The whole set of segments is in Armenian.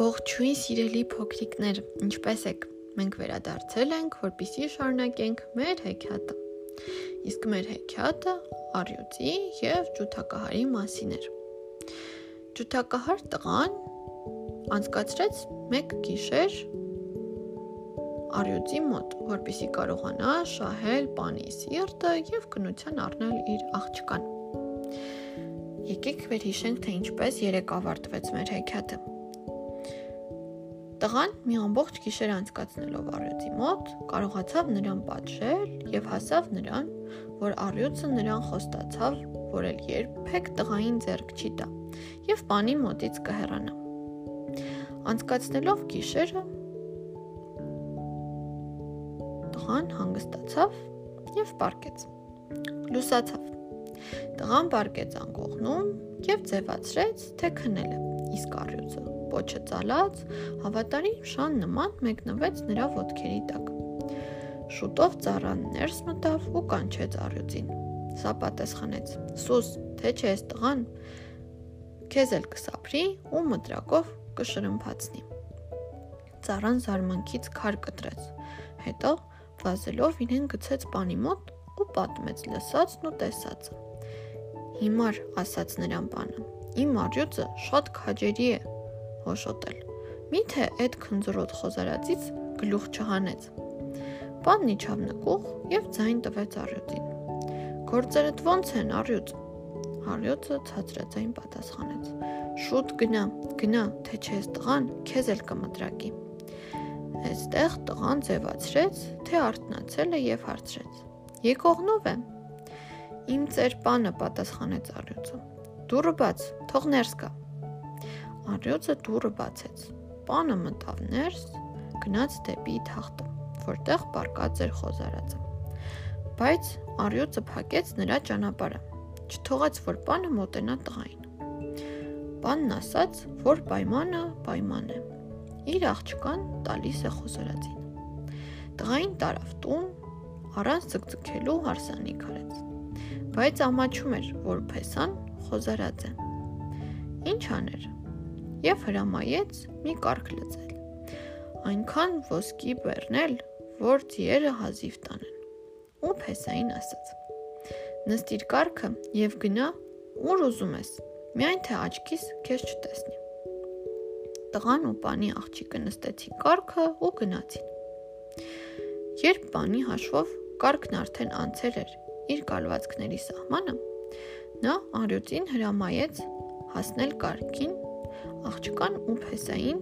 Ողջույն սիրելի փոքրիկներ, ինչպե՞ս եք։ Մենք վերադարձել ենք, որպեսզի շարունակենք մեր հեքիաթը։ Իսկ մեր հեքիաթը արյուծի եւ ջութակահարի մասին էր։ Ջութակահար տղան անցկացրեց մեկ գիշեր արյուծի մոտ, որպեսզի կարողանա շահել պանի սիրտը եւ կնության առնել իր աղջկան։ Եկեք վերհիշենք, թե ինչպես երեք ավարտվեց մեր հեքիաթը։ Տղան մի ամբողջ գիշեր անցկացնելով առյուծի մոտ կարողացավ նրան պատժել եւ հասավ նրան, որ առյուծը նրան խոստացավ, որ էլ երբեք տղային ձեռք չի տա եւ բանի մոտից կհեռանա։ Անցկացնելով գիշերը տղան հանգստացավ եւ պարկեց։ Լուսացավ։ Տղան պարկեց անկողնում եւ ձևացրեց, թե քնել է, իսկ առյուծը պոչը ծալած, հավատարիմ շան նման մեկնվեց նրա ոտքերի տակ։ Շուտով ծառան ներս մտավ ու կանչեց առյուծին։ Սա պատասխանեց. «Սուս, թե չէ ես տղան, քեզ էլ կսափրի ու մտրակով կշրմփացնի»։ Ծառան զարմանքից քար կտրեց։ Հետո վազելով իրեն գցեց պանի մոտ ու պատմեց լսածն ու տեսածը։ Հիմար ասաց նրան բանը։ Իմ արյուծը շատ քաջերի է, հոշոտել։ Միթե այդ քնձռոտ խոզարածից գլուխ չհանեց։ Պանն իջավ նկուղ եւ ձայն տվեց առյուծին։ Գործերդ ո՞նց են, առյուծ։ Առյուծը ցածրածային պատասխանեց. Շուտ գնա, գնա, թե չես տղան, քեզ էլ կմտրակի։ Այստեղ տղան ձևացրեց, թե արթնացել է եւ հարցրեց. Եկողնով եմ։ Իմ ծեր պանը պատասխանեց առյուծը։ Դուրը բաց, թող ներս գա։ Արիոցը դուռը բացեց։ Պանը մտավ ներս, գնաց դեպի թախտը, որտեղ պարկած էր խոզարածը։ Բայց Արիոցը փակեց նրա ճանապարհը։ Չթողեց, որ պանը մոտենա տղային։ Պանն ասաց, որ պայմանը պայման է։ Իր աղջկան տալիս է խոզարածին։ Տղային տարավ տուն, առանց ցկցկելու հարսանիք արեց։ Բայց ամաչում էր, որ փեսան խոզարած է։ Ինչ աներ եւ հրամայեց մի կարգ լծել։ Այնքան ոսկի բեռնել, որ ձիերը հազիվ տանեն։ Ու փեսային ասաց. Նստիր կարգը եւ գնա ուր ուզում ես, միայն թե աչքիս քեզ չտեսնի։ Տղան ու պանի աղջիկը նստեցին կարգը ու գնացին։ Երբ պանի հաշվով կարգն արդեն անցել էր իր կալվածքների սահմանը, նա արյուծին հրամայեց հասնել կարգին աղջկան ու փեսային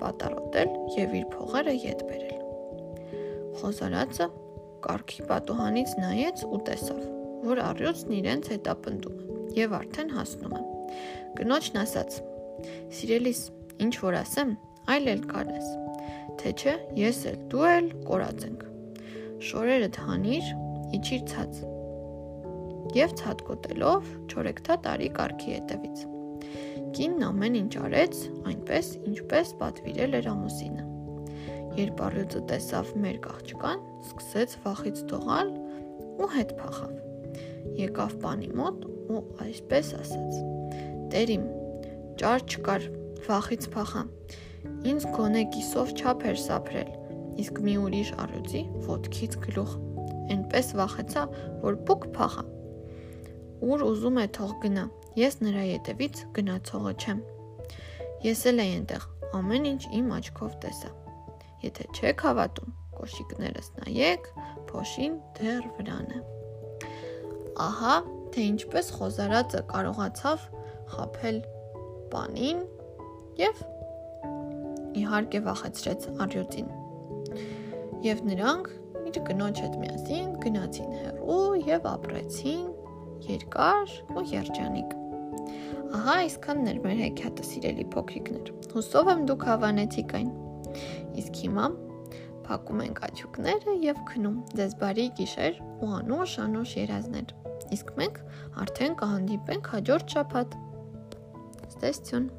պատառոտել եւ իր փողերը յետ բերել։ Խոզարածը կարքի պատուհանից նայեց ու տեսավ, որ առյուծն իրենց հետապնդում է եւ արդեն հասնում է։ Կնոջն ասաց. Սիրելիս, ինչ որ ասեմ, այլ էլ կանես։ Թե չէ, ես էլ դու էլ կորած ենք։ Շորերը թանիր, իջիր ցած։ Եվ ցածկոտելով չորեկթա տարի կարքի հետևից։ Կինն ամեն ինչ արեց, այնպես, ինչպես պատվիրել էր ամուսինը։ Երբ առյուծը տեսավ մեր աղջկան, սկսեց վախից դողալ ու հետ փախավ։ Եկավ պանի մոտ ու այսպես ասաց. Տերիմ, ճար չկար, վախից փախա։ Ինձ գոնե կիսով չափ էր սափրել, իսկ մի ուրիշ առյուծի ոտքից գլուխ։ Էնպես վախեցա, որ փուկ փախա։ Ուր ուզում է թող գնա, Ես նրա ետևից գնացողը չեմ։ Ես էլ եի այնտեղ, ամեն ինչ իմ աչքով տեսա։ Եթե չեք հավատում, կոշիկներս նայեք, փոշին դեռ վրան է։ Ահա, թե ինչպես խոզարածը կարողացավ խაფել պանին եւ իհարկե վախեցրեց արյուծին։ Եվ նրանք իր կնոջ հետ միասին գնացին հեռու եւ ապրեցին երկար ու երջանիկ։ Ահա այսքանն էր մեր հեքիաթը, սիրելի փոքրիկներ։ Հուսով եմ դուք հավանեցիք այն։ Իսկ հիմա փակում ենք աչուկները եւ քնում։ Ձեզ բարի գիշեր ու անուշ անուշ երազներ։ Իսկ մենք արդեն կհանդիպենք հաջորդ շաբաթ։ Ստեսություն։